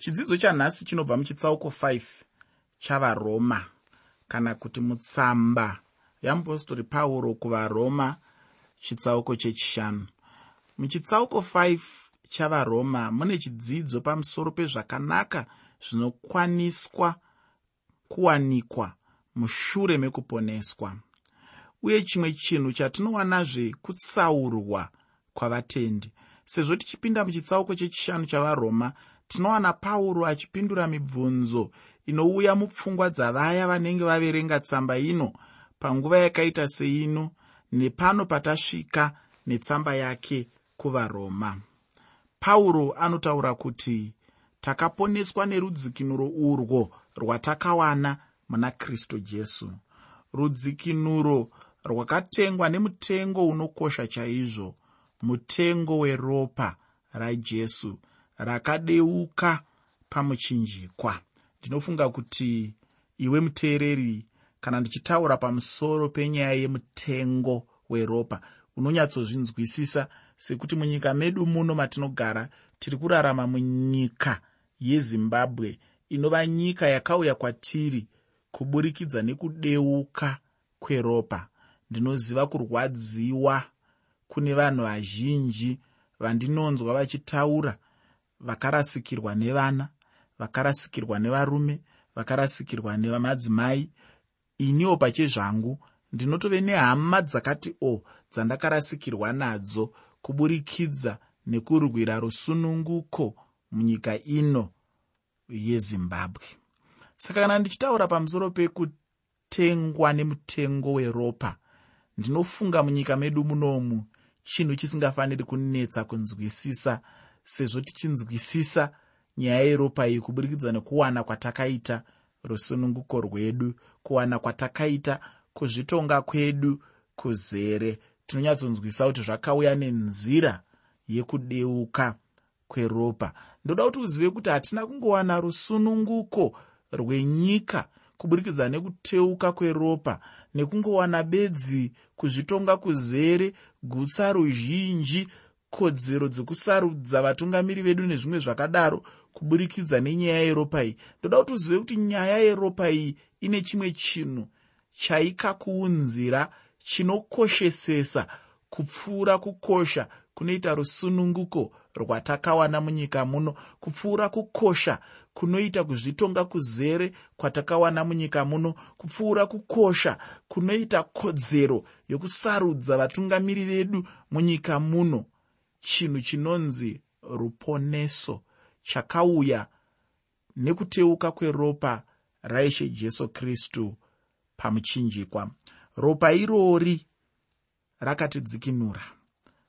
chidzidzo chanhasi chinobva muchitsauko 5 chavaroma kana kuti mutsamba yeapostori pauro kuvaroma chitsauko chechishanu muchitsauko 5 chavaroma mune chidzidzo pamusoro pezvakanaka zvinokwaniswa kuwanikwa mushure mekuponeswa uye chimwe chinhu chatinowanazve kutsaurwa kwavatendi. Sezvo tichipinda muchitsauko chechishanu chavaroma tinowana pauro achipindura mibvunzo inouya mupfungwa dzavaya vanenge vaverenga tsamba ino panguva yakaita seino nepano patasvika netsamba yake kuvaroma. Pauro anotaura kuti takaponeswa nerudzikinuro urwo rwatakawana muna kristu jesu. Rudzikinuro rwakatengwa nemutengo unokosha chaizvo mutengo weropa rajesu rakadeuka pamuchinjikwa. Ndinofunga kuti iwe muteereri kana ndichitaura pamusoro penyaya yemutengo weropa unonyatsozvinzwisisa sekuti munyika medu muno matinogara tiri kurarama munyika yezimbabwe inova nyika yakauya kwatiri kuburikidza nekudeuka kweropa. Ndinoziva kurwadziwa kune vanhu vazhinji vandinonzwa vachitaura vakarasikirwa nevana vakarasikirwa nevarume vakarasikirwa nevamadzimai. Iniwo pachezvangu ndinotove nehama dzakati o oh, dzandakarasikirwa nadzo kuburikidza nekurwira rusununguko munyika ino yezimbabwe. Saka kana ndichitaura pamusoro pekutengwa nemutengo weropa ndinofunga munyika medu munomu chinhu chisingafaniri kunetsa kunzwisisa sezvo tichinzwisisa nyaya yeropa iyi kuburikidza nekuwana kwatakaita rusununguko rwedu kuwana kwatakaita kuzvitonga kwedu kuzere. Tinonyatsonzwisa kuti zvakauya nenzira yekudeuka kweropa. Ndoda kuti uzive kuti hatina kungowana rusununguko rwenyika kuburikidza nekuteuka kweropa nekungowana bedzi kuzvitonga kuzere gutsa ruzhinji kodzero dzekusarudza vatungamiri vedu nezvimwe zvakadaro kuburikidza nenyaya yeropa iyi. Ndoda kuti uzive kuti nyaya yeropa iyi ine chimwe chinhu chaikakuunzira chinokoshesesa kupfuura kukosha kunoita rusununguko rwatakawana munyika muno kupfuura kukosha kunoita kuzvitonga kuzere kwatakawana munyika muno kupfuura kukosha kunoita kodzero yokusarudza vatungamiri vedu munyika muno chinhu chinonzi ruponeso chakauya nekuteuka kweropa raishe jesu kristu pamuchinjikwa. Ropa irori rakatidzikinura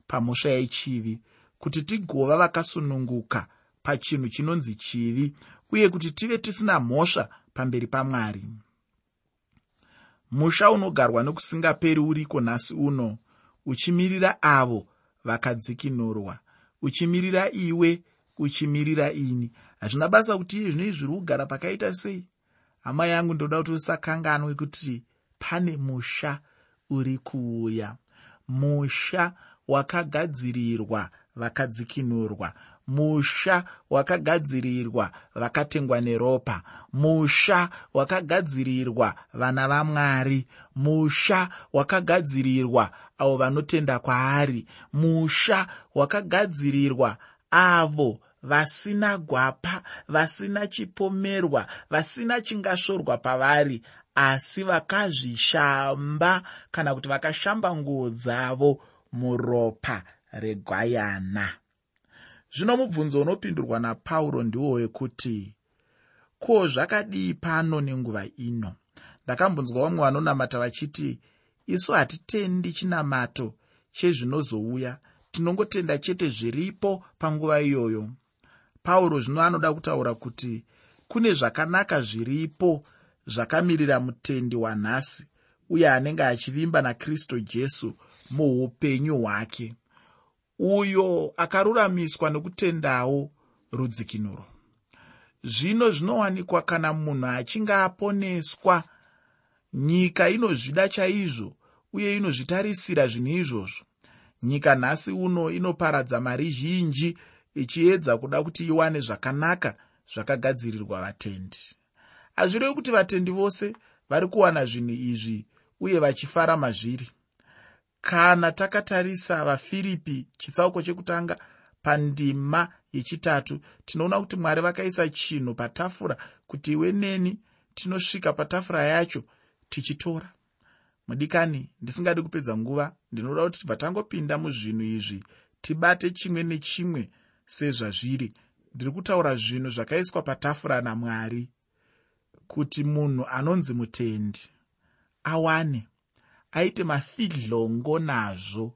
pamhosva yechivi kuti tigova vakasununguka pachinhu chinonzi chivi uye kuti tive tisina mhosva pamberi pamwari. Musha unogarwa nekusingaperi uriko nhasi uno uchimirira avo vakadzikinurwa. Uchimirira iwe uchimirira ini. Hazvina basa kuti iye zvino izvi zviri kugara pakaita sei? Hama yangu ndoda kuti usakanganwe kuti pane musha uri kuuya. Musha wakagadzirirwa vakadzikinurwa musha wakagadzirirwa vakatengwa neropa musha wakagadzirirwa vana vamwari musha wakagadzirirwa avo vanotenda kwaari musha wakagadzirirwa avo vasina gwapa vasina chipomerwa vasina chingasvorwa pavari asi vakazvishamba kana kuti vakashamba nguo dzavo muropa regwayana zvino mubvunzo unopindurwa napauro ndiwo wekuti ko zvakadii pano nenguva ino? Ndakambonzwa vamwe vanonamata vachiti isu hatitendi chinamato chezvinozouya tinongotenda chete zviripo panguva iyoyo. Pauro zvino anoda kutaura kuti kune zvakanaka zviripo zvakamirira mutendi wanhasi uye anenge achivimba nakristu jesu muupenyu hwake uyo akaruramiswa nekutendawo rudzikinuro. Zvino zvinowanikwa kana munhu achinge aponeswa nyika inozvida chaizvo uye inozvitarisira zvinhu izvozvo. Nyika nhasi uno inoparadza mari zhinji ichiedza kuda kuti iwane zvakanaka zvakagadzirirwa vatendi. Hazvirevi kuti vatendi vose vari kuwana zvinhu izvi uye vachifara mazviri kana takatarisa vafiripi chitsauko chekutanga pandima yechitatu tinoona kuti mwari vakaisa chinhu patafura kuti iwe neni tinosvika patafura yacho tichitora. Mudikani ndisingadi kupedza nguva ndinoda kuti tibva tangopinda muzvinhu izvi tibate chimwe nechimwe sezvazviri. Ndiri kutaura zvinhu zvakaiswa patafura namwari kuti munhu anonzi mutendi awane aite mafidhlongo nazvo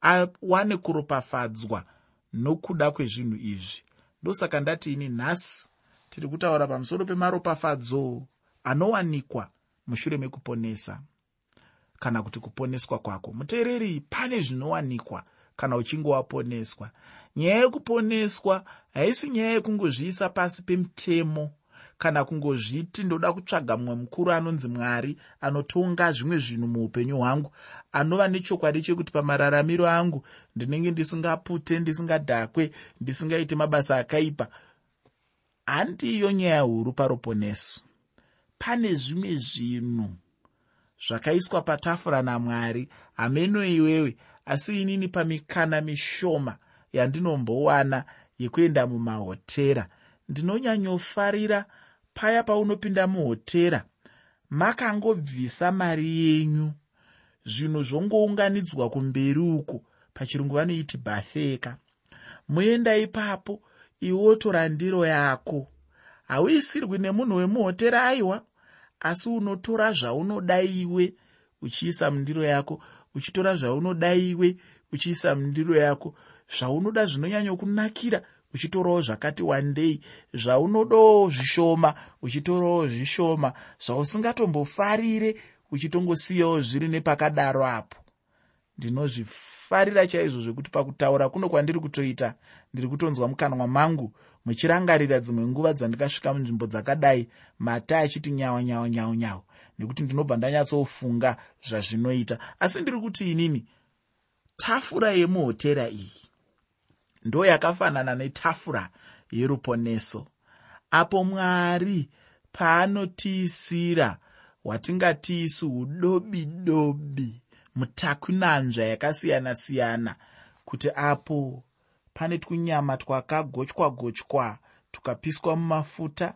awane kuropafadzwa nokuda kwezvinhu izvi. Ndosaka ndati ini nhasi tiri kutaura pamusoro pemaropafadzo anowanikwa mushure mekuponesa. Kana kuti kuponeswa kwako. Muteereri pane zvinowanikwa kana uchinge waponeswa nyaya yekuponeswa haisi nyaya yekungozviisa pasi pemutemo kana kungozviti ndoda kutsvaga mumwe mukuru anonzi mwari anotonga zvimwe zvinhu muupenyu hwangu anova nechokwadi chekuti pamararamiro angu ndinenge ndisingapute ndisingadhakwe ndisingaiti mabasa akaipa handiyo nyaya huru paroponeso. Pane zvimwe zvinhu zvakaiswa patafura namwari hameno iwewe asi inini pamikana mishoma yandinombowana yekuenda mumahotera. Ndinonyanyofarira paya paunopinda muhotera makangobvisa mari yenyu. Zvinhu zvongounganidzwa kumberi uko pachirungu vanoiti bhafeka. Moenda ipapo iwotora ndiro yako. Hauisirwi nemunhu wemuhotera aiwa asi unotora zvaunoda iwe uchiisa mundiro yako uchitora zvaunoda iwe uchiisa mundiro yako. Zvaunoda zvinonyanyokunakira uchitorawo zvakati wandei zvaunodawo zvishoma uchitorawo zvishoma zvausingatombofarire uchitongosiyawo zviri nepakadaro apo. Ndinozvifarira chaizvo zvekuti pakutaura kuno kwandiri kutoita ndiri kutonzwa mukanwa mangu muchirangarira dzimwe nguva dzandikasvika munzvimbo dzakadai mata achiti nyawa nyawa nyawa nyawa nekuti ndinobva ndanyatsofunga zvazvinoita. Asi ndiri kuti inini tafura yemuhotera iyi ndo yakafanana netafura yeruponeso apo mwari paanotiisira hwatingatiisi udobi dobi mutakunanzva yakasiyana-siyana kuti apo pane tunyama twakagotywa gotywa tukapiswa mumafuta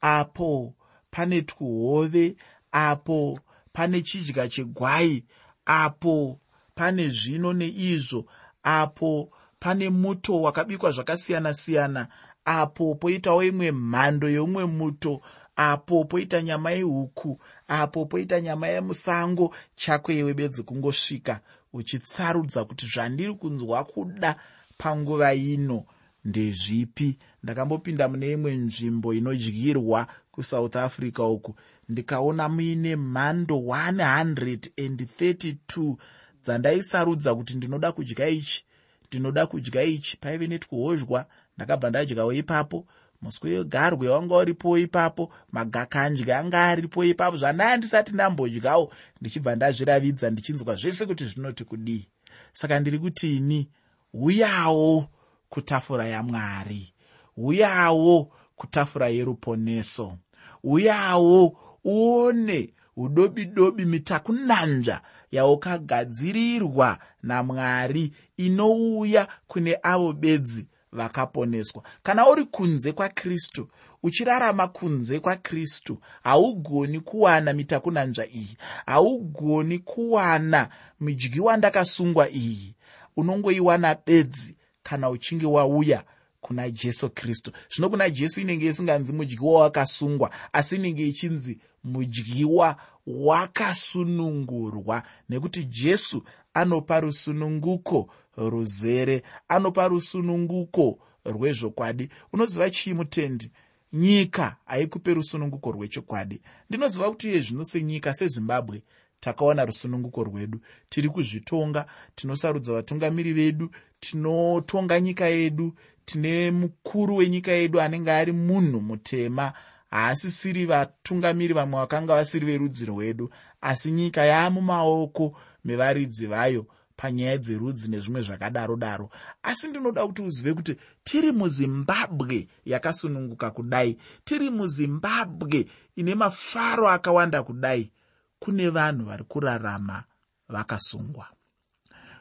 apo pane tuhove apo pane chidya chegwai apo pane zvino neizvo apo pane muto wakabikwa zvakasiyana-siyana apo poitawo imwe mhando yeumwe muto apo poita nyama yehuku apo poita nyama yemusango chako iwe bedzi kungosvika uchitsarudza kuti zvandiri kunzwa kuda panguva ino. Ndezvipi? Ndakambopinda mune imwe nzvimbo inodyirwa kusouth africa uku. Ndikaona muine mhando 132 dzandaisarudza kuti ndinoda kudya ichi ndinoda kudya ichi paive netwuhozhwa ndakabva ndadyawo ipapo. Muswe wegarwe wanga uripo ipapo magakanjya anga aripo ipapo zvandaya ndisati ndambodyawo ndichibva ndazviravidza ndichinzwa zvese kuti zvinoti kudii. Saka ndiri kuti ini uyawo kutafura yamwari. Uyawo kutafura yeruponeso. Uyawo uone udobi dobi mitakunanja yaukagadzirirwa namwari inouya kune avo bedzi vakaponeswa. Kana uri kunze kwakristu uchirarama kunze kwakristu haugoni kuwana mitakunanzva iyi haugoni kuwana midyi wandakasungwa iyi. Unongoiwana bedzi kana uchinge wauya kuna jesu kristu. Zvino kuna jesu inenge isinganzi mudyiwa wakasungwa asi inenge ichinzi mudyiwa wakasunungurwa nekuti jesu anopa rusununguko ruzere anopa rusununguko rwezvokwadi. Unoziva chii mutendi? Nyika haikupe rusununguko rwechokwadi. Ndinoziva kuti iye zvino senyika sezimbabwe takaona rusununguko rwedu. Tiri kuzvitonga tinosarudza vatungamiri vedu tinotonga nyika yedu tine mukuru wenyika yedu anenge ari munhu mutema haasisiri vatungamiri vamwe vakanga vasiri verudzi rwedu asi nyika yaamumaoko mevaridzi vayo panyaya dzerudzi nezvimwe zvakadaro daro asi ndinoda kuti uzive kuti tiri muzimbabwe yakasununguka kudai tiri muzimbabwe ine mafaro akawanda kudai. Kune vanhu vari kurarama vakasungwa.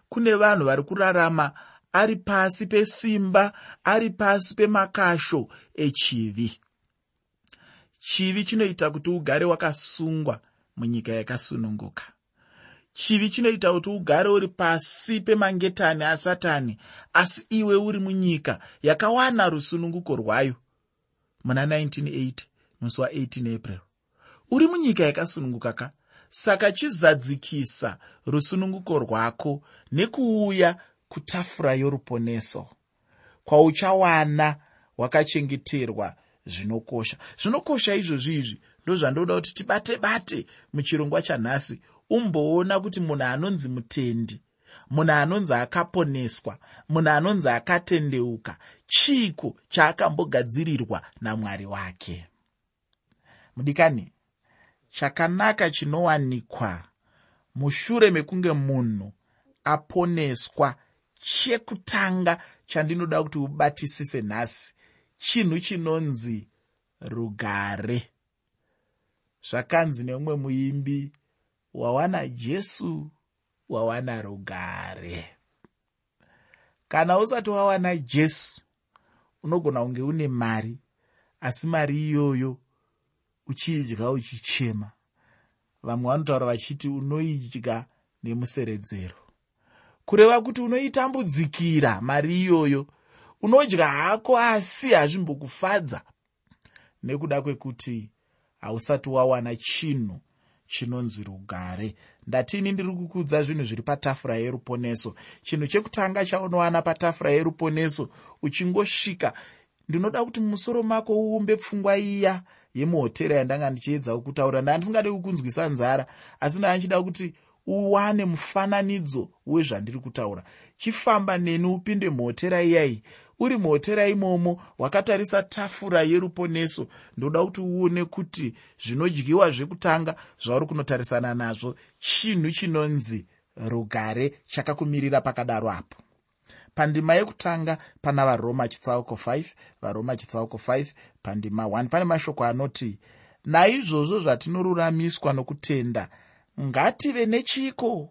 Kune vanhu vari kurarama ari pasi pesimba ari pasi pemakasho echivi chivi chinoita kuti ugare wakasungwa munyika yakasununguka. Chivi chinoita kuti ugare uri pasi pemangetani asatani asi iwe uri munyika yakawana rusununguko rwayo. Muna 1980 musi wa18 april. Uri munyika yakasununguka ka? Saka chizadzikisa rusununguko rwako nekuuya kutafura yoruponeso. Kwauchawana wakachengeterwa zvinokosha. Zvinokosha izvozvi izvi ndozvandoda kuti tibate bate muchirongwa chanhasi umboona kuti munhu anonzi mutendi munhu anonzi akaponeswa munhu anonzi akatendeuka chiiko chaakambogadzirirwa namwari wake? Mudikani chakanaka chinowanikwa mushure mekunge munhu aponeswa chekutanga chandinoda kuti ubatisise nhasi chinhu chinonzi rugare. Zvakanzi neumwe muimbi wawana jesu wawana rugare. Kana usati wawana jesu unogona kunge une mari asi mari iyoyo uchiidya uchichema. Vamwe vanotaura vachiti unoidya nemuseredzero. Kureva kuti unoitambudzikira mari iyoyo unodya hako asi hazvimbokufadza. Nekuda kwekuti hausati wawana chinhu chinonzi rugare. Ndatini ndiri kukudza zvinhu zviri patafura yeruponeso? Chinhu chekutanga chaunowana patafura yeruponeso uchingosvika. Ndinoda kuti mumusoro mako uumbe pfungwa iya yemuhotera yandanga ndichiedza kutaura ndandisingade kukunzwisa nzara asi ndaa nchida kuti uwane mufananidzo wezvandiri kutaura. Chifamba neni upinde muhotera iyai uri muhotera imomo wakatarisa tafura yeruponeso. Ndoda kuti uone kuti zvinodyiwa zvekutanga zvauri kunotarisana nazvo. Chinhu chinonzi rugare chakakumirira pakadaro apo. Pandima yekutanga pana varoma chitsauko 5 varoma chitsauko 5 pandima 1 pane mashoko anoti naizvozvo zvatinoruramiswa nokutenda ngative nechiko?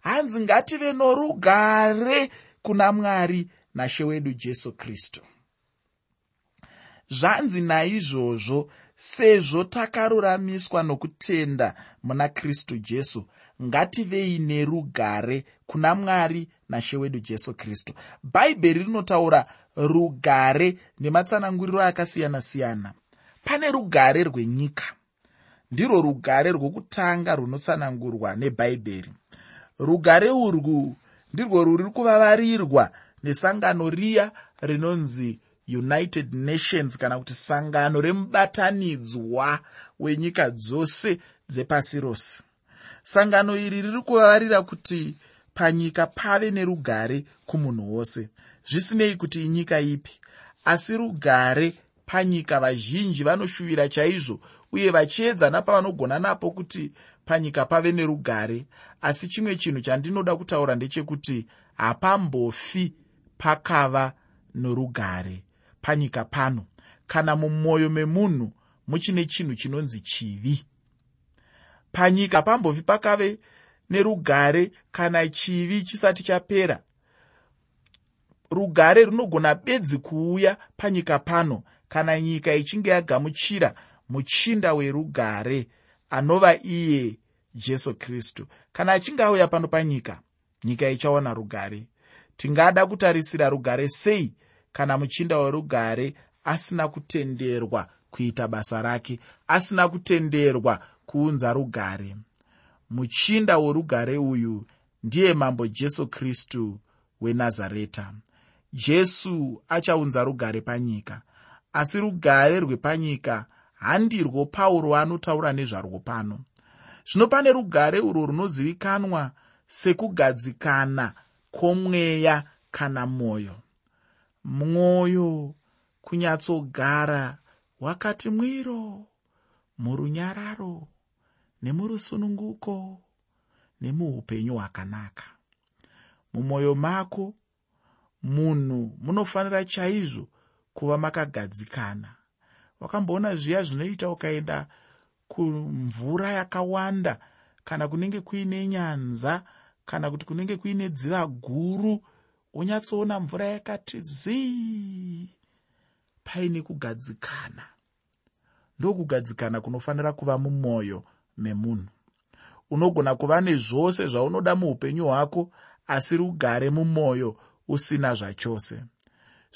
Hanzi ngative norugare kuna mwari nashe wedu jesu kristu. Zvanzi naizvozvo sezvo takaruramiswa nokutenda muna kristu jesu ngativei nerugare kuna mwari nashe wedu jesu kristu. Bhaibheri rinotaura rugare nematsananguriro akasiyana-siyana. Pane rugare rwenyika. Ndirwo rugare rwokutanga runotsanangurwa nebhaibheri. Rugare urwu ndirwo rwuri kuvavarirwa nesangano riya rinonzi united nations kana kuti sangano remubatanidzwa wenyika dzose dzepasi rose. Sangano iri riri kuvavarira kuti panyika pave nerugare kumunhu wose. Zvisinei kuti inyika ipi asi rugare panyika vazhinji vanoshuvira chaizvo uye vachiedza napavanogona napo kuti panyika pave nerugare. Asi chimwe chinhu chandinoda kutaura ndechekuti hapambofi pakava norugare. Panyika pano kana mumwoyo memunhu muchine chinhu chinonzi chivi. Panyika pambofi pakave nerugare kana chivi chisati chapera. Rugare runogona bedzi kuuya panyika pano kana nyika ichinge yagamuchira muchinda werugare anova iye jesu kristu. Kana achinge auya pano panyika nyika ichaona rugare tingada kutarisira rugare sei kana muchinda werugare asina kutenderwa kuita basa rake asina kutenderwa kuunza rugare. Muchinda worugare uyu ndiye mambo jesu kristu wenazareta. Jesu achaunza rugare panyika. Asi rugare rwepanyika handirwo pauro anotaura nezvarwo pano. Zvino pane rugare urwo runozivikanwa sekugadzikana kwomweya kana mwoyo. Mwoyo kunyatsogara wakati mwiro murunyararo nemurusununguko nemuupenyu hwakanaka. Mumwoyo mako munhu munofanira chaizvo kuva makagadzikana. Wakamboona zviya zvinoita ukaenda kumvura yakawanda kana kunenge kuine nyanza kana kuti kunenge kuine dziva guru unyatsoona mvura yakati zii. Paine kugadzikana. Ndokugadzikana kunofanira kuva mumwoyo memunhu. Unogona kuva nezvose zvaunoda muupenyu hwako asi rugare mumwoyo usina zvachose.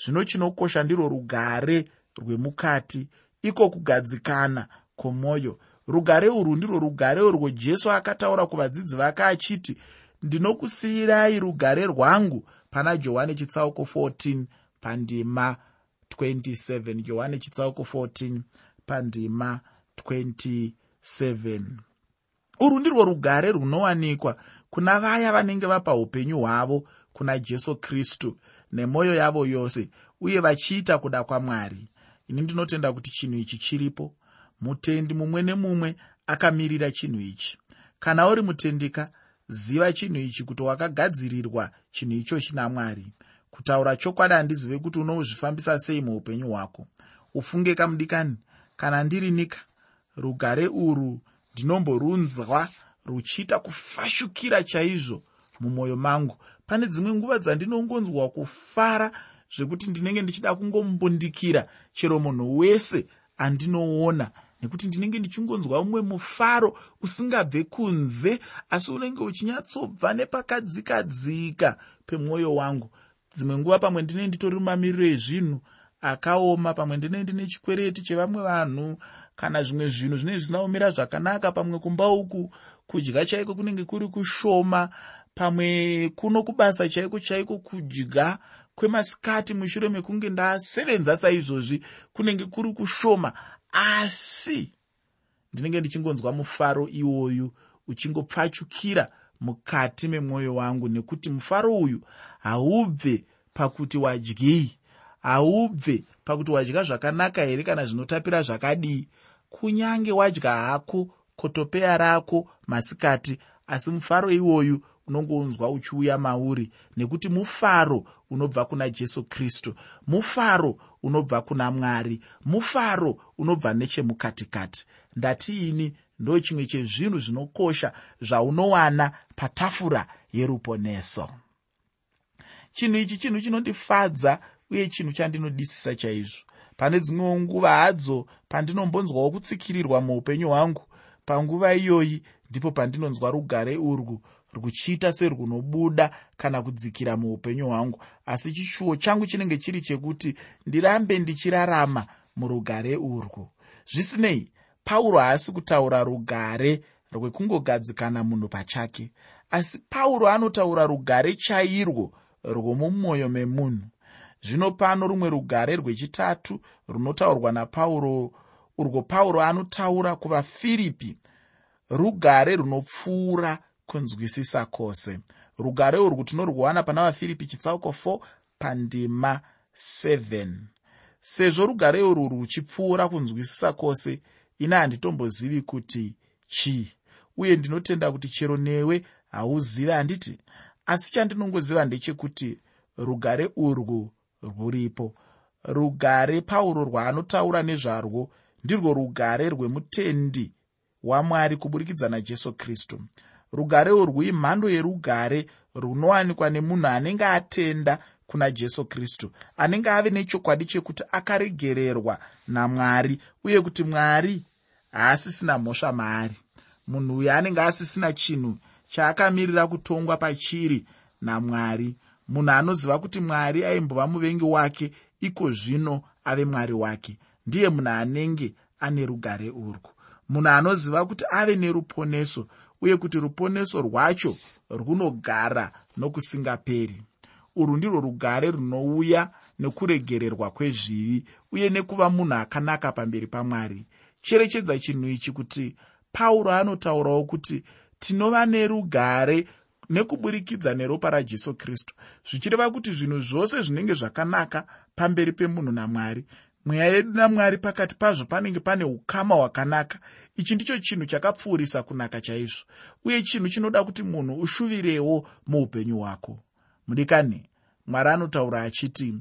Zvino chinokosha ndirwo rugare rwemukati iko kugadzikana kwomwoyo rugare urwu ndirwo rugare urwo jesu akataura kuvadzidzi vake achiti ndinokusiyirai rugare rwangu pana johani chitsauko 14 pandima 27 johani chitsauko 14 pandima 27 urwu ndirwo rugare runowanikwa kuna vaya vanenge vapa upenyu hwavo kuna jesu kristu nemwoyo yavo yose uye vachiita kuda kwamwari. Ini ndinotenda kuti chinhu ichi chiripo. Mutendi mumwe nemumwe akamirira chinhu ichi. Kana uri mutendika ziva chinhu ichi kuti wakagadzirirwa chinhu ichochi namwari kutaura chokwadi handizive kuti unozvifambisa sei muupenyu hwako. Ufunge kamudikani kana ndiri nika rugare urwu ndinomborunzwa ruchiita kufashukira chaizvo mumwoyo mangu. Pane dzimwe nguva dzandinongonzwa kufara zvekuti ndinenge ndichida kungombundikira chero munhu wese andinoona nekuti ndinenge ndichingonzwa mumwe mufaro usingabve kunze asi unenge uchinyatsobva nepakadzikadzika pemwoyo wangu. Dzimwe nguva pamwe ndinee nditori mumamiriro ezvinhu akaoma pamwe ndinee ndine chikwereti chevamwe vanhu kana zvimwe zvinhu zvinenge zvisina kumira zvakanaka pamwe kumba uku kudya chaiko kunenge kuri kushoma pamwe kuno kubasa chaiko chaiko kudya kwemasikati mushure mekunge ndasevenza saizvozvi kunenge kuri kushoma asi ndinenge ndichingonzwa mufaro iwoyu uchingopfachukira mukati memwoyo wangu nekuti mufaro uyu haubve pakuti wadyei haubve pakuti wadya zvakanaka here kana zvinotapira zvakadii kunyange wadya hako kotopeya rako masikati asi mufaro iwoyu unongounzwa uchiuya mauri nekuti mufaro unobva kuna jesu kristu. Mufaro unobva kuna mwari mufaro unobva nechemukatikati. Ndatiini? Ndo chimwe chezvinhu zvinokosha zvaunowana patafura yeruponeso. Chinhu ichi chinhu chinondifadza uye chinhu chandinodisisa chaizvo. Pane dzimwewo nguva hadzo pandinombonzwawo kutsikirirwa muupenyu hwangu panguva iyoyi ndipo pandinonzwa rugare urwu ruchiita serwunobuda kana kudzikira muupenyu hwangu. Asi chishuwo changu chinenge chiri chekuti ndirambe ndichirarama murugare urwu. Zvisinei pauro haasi kutaura rugare rwekungogadzikana munhu pachake. Asi pauro anotaura rugare chairwo rwomumwoyo memunhu. Zvino pano rumwe rugare rwechitatu runotaurwa napauro urwo pauro anotaura kuvafiripi rugare runopfuura kunzwisisa kwose. Rugare urwu tinorwuwana pana vafiripi chitsauko 4 pandima 7 sezvo rugare urwu ruchipfuura kunzwisisa kwose ine handitombozivi kuti chii. Uye ndinotenda kuti chero newe hauzivi handiti? Asi chandinongoziva ndechekuti rugare urwu rwuripo. Rugare pauro rwaanotaura nezvarwo ndirwo rugare rwemutendi wamwari kuburikidza najesu kristu rugare urwu imhando yerugare runowanikwa nemunhu anenge atenda kuna jesu kristu anenge ave nechokwadi chekuti akaregererwa namwari uye kuti mwari haasisina mhosva maari. Munhu uyu anenge asisina chinhu chaakamirira kutongwa pachiri namwari. Munhu anoziva kuti mwari aimbova muvengi wake iko zvino ave mwari wake. Ndiye munhu anenge ane rugare urwu. Munhu anoziva kuti ave neruponeso uye kuti ruponeso rwacho runogara nokusingaperi. Urwu ndirwo rugare runouya nekuregererwa kwezvivi uye nekuva munhu akanaka pamberi pamwari. Cherechedza chinhu ichi kuti pauro anotaurawo kuti tinova nerugare nekuburikidza neropa rajesu kristu zvichireva kuti zvinhu zvose zvinenge zvakanaka pamberi pemunhu namwari mweya yedu namwari pakati pazvo panenge pane ukama hwakanaka. Ichi ndicho chinhu chakapfuurisa kunaka chaizvo uye chinhu chinoda kuti munhu ushuvirewo muupenyu hwako. Mudikani mwari anotaura achiti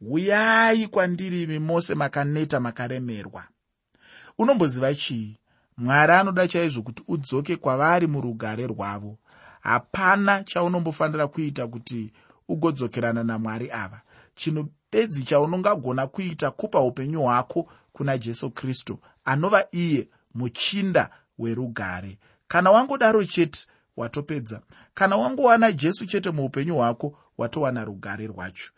uyai kwandiri imi mose makaneta makaremerwa. Unomboziva chii? Mwari anoda chaizvo kuti udzoke kwavari murugare rwavo. Hapana chaunombofanira kuita kuti ugodzokerana namwari ava. Chinhu bedzi chaunongagona kuita kupa upenyu hwako kuna jesu kristu anova iye muchinda werugare. Kana wangodaro chete watopedza. Kana wangowana jesu chete muupenyu hwako watowana rugare rwacho.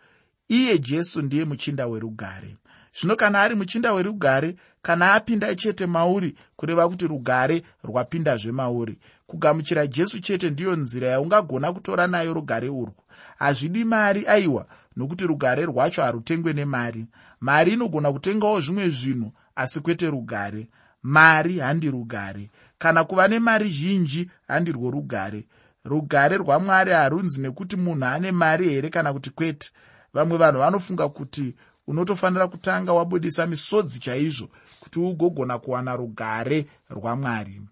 Iye jesu ndiye muchinda werugare. Zvino kana ari muchinda werugare kana apinda chete mauri kureva kuti rugare rwapindazve mauri. Kugamuchira jesu chete ndiyo nzira yaungagona kutora nayo rugare urwu. Hazvidi mari aiwa nokuti rugare rwacho harutengwe nemari. Mari inogona kutengawo zvimwe zvinhu asi kwete rugare. Mari handi rugare kana kuva nemari zhinji handirwo rugare. Rugare rwamwari harunzi nekuti munhu ane mari here kana kuti kwete. Vamwe vanhu vanofunga kuti unotofanira kutanga wabudisa misodzi chaizvo kuti ugogona kuwana rugare rwamwari.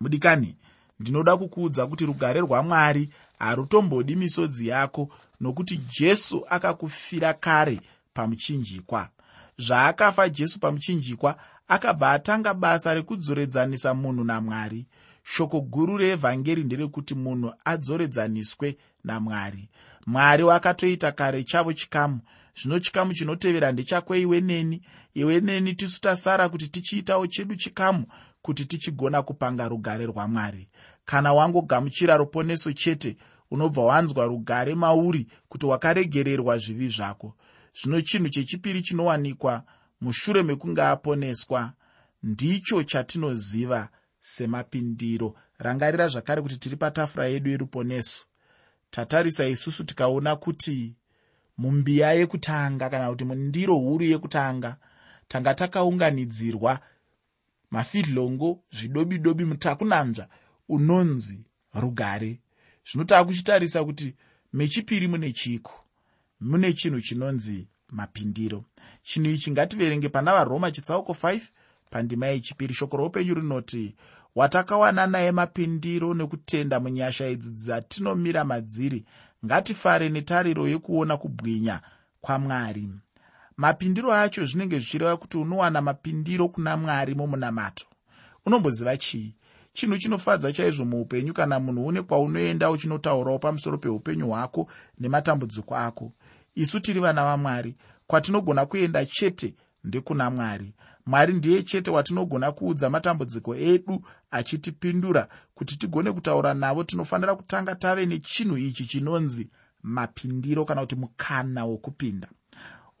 Mudikani ndinoda kukuudza kuti rugare rwamwari harutombodi misodzi yako nokuti jesu akakufira kare pamuchinjikwa. Zvaakafa jesu pamuchinjikwa akabva atanga basa rekudzoredzanisa munhu namwari. Shoko guru reevhangeri nderekuti munhu adzoredzaniswe namwari. Mwari wakatoita kare chavo chikamu. Zvino chikamu chinotevera ndechakwe iwe neni. Iwe neni tisu tasara kuti tichiitawo chedu chikamu kuti tichigona kupanga rugare rwamwari. Kana wangogamuchira ruponeso chete unobva wanzwa rugare mauri kuti wakaregererwa zvivi zvako. Zvino chinhu chechipiri chinowanikwa mushure mekunge aponeswa ndicho chatinoziva semapindiro. Rangarira zvakare kuti tiri patafura yedu yeruponeso. Tatarisa isusu tikaona kuti mumbiya yekutanga kana kuti mundiro huru yekutanga tanga takaunganidzirwa mafidhlongo zvidobi dobi mutakunanzva unonzi rugare zvino taakuchitarisa kuti mechipiri mune chiko? Mune chinhu chinonzi mapindiro. Chinhu ichi ngativerenge pana varoma chitsauko 5 pandima yechipiri. Shoko roupenyu rinoti watakawana naye mapindiro nekutenda munyasha idzi dzatinomira madziri ngatifare netariro yekuona kubwinya kwamwari mapindiro acho zvinenge zvichireva kuti unowana mapindiro kuna mwari mumunamato unomboziva chii chinhu chinofadza chaizvo muupenyu kana munhu une kwaunoenda uchinotaurawo pamusoro peupenyu hwako nematambudziko ako. Isu tiri vana vamwari kwatinogona kuenda chete ndekuna mwari. Mwari ndiye chete watinogona kuudza matambudziko edu achitipindura kuti tigone kutaura navo. Tinofanira kutanga tave nechinhu ichi chinonzi mapindiro kana kuti mukana wokupinda.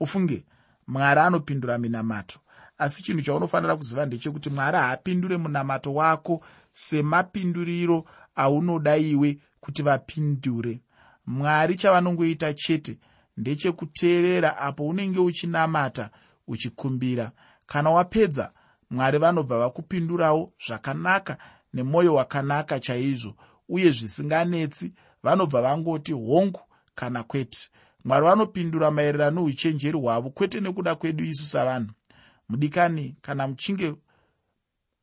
Ufunge mwari anopindura minamato asi chinhu chaunofanira kuziva ndechekuti mwari haapindure munamato wako semapinduriro aunoda iwe kuti vapindure. Mwari chavanongoita chete ndechekuteerera apo unenge uchinamata uchikumbira. Kana wapedza mwari vanobva vakupindurawo zvakanaka nemwoyo wakanaka chaizvo uye zvisinganetsi vanobva vangoti hongu kana kwete. Mwari vanopindura maererano nouchenjeri hwavo kwete nekuda kwedu isu savanhu. Mudikani kana muchinge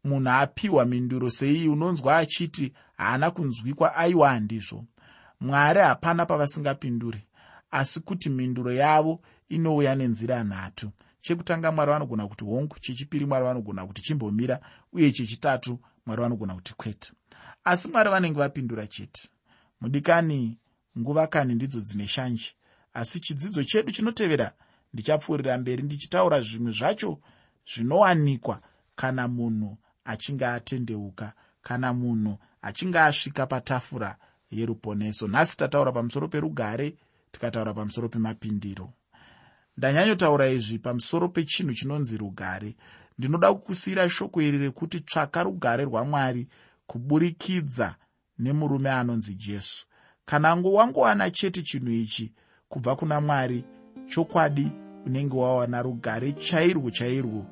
munhu apiwa minduro sei unonzwa achiti haana kunzwikwa aiwa handizvo. Mwari hapana pavasingapinduri asi kuti minduro yavo inouya nenzira nhatu. Chekutanga mwari vanogona kuti hongu chechipiri mwari vanogona kuti chimbomira uye chechitatu mwari vanogona kuti kwete. Asi mwari vanenge vapindura chete mudikani nguva kani ndidzo dzine shanje. Asi chidzidzo chedu chinotevera ndichapfuurira mberi ndichitaura zvimwe zvacho zvinowanikwa. Kana munhu achinge atendeuka kana munhu achinge asvika patafura yeruponeso. Nhasi tataura pamusoro perugare tikataura pamusoro pemapindiro. Ndanyanyotaura izvi pamusoro pechinhu chinonzi rugare. Ndinoda kukusiyira shoko iri rekuti tsvaka rugare rwamwari kuburikidza nemurume anonzi jesu. Kana ngo wangowana chete chinhu ichi kubva kuna mwari chokwadi unenge wawana rugare chairwo chairwo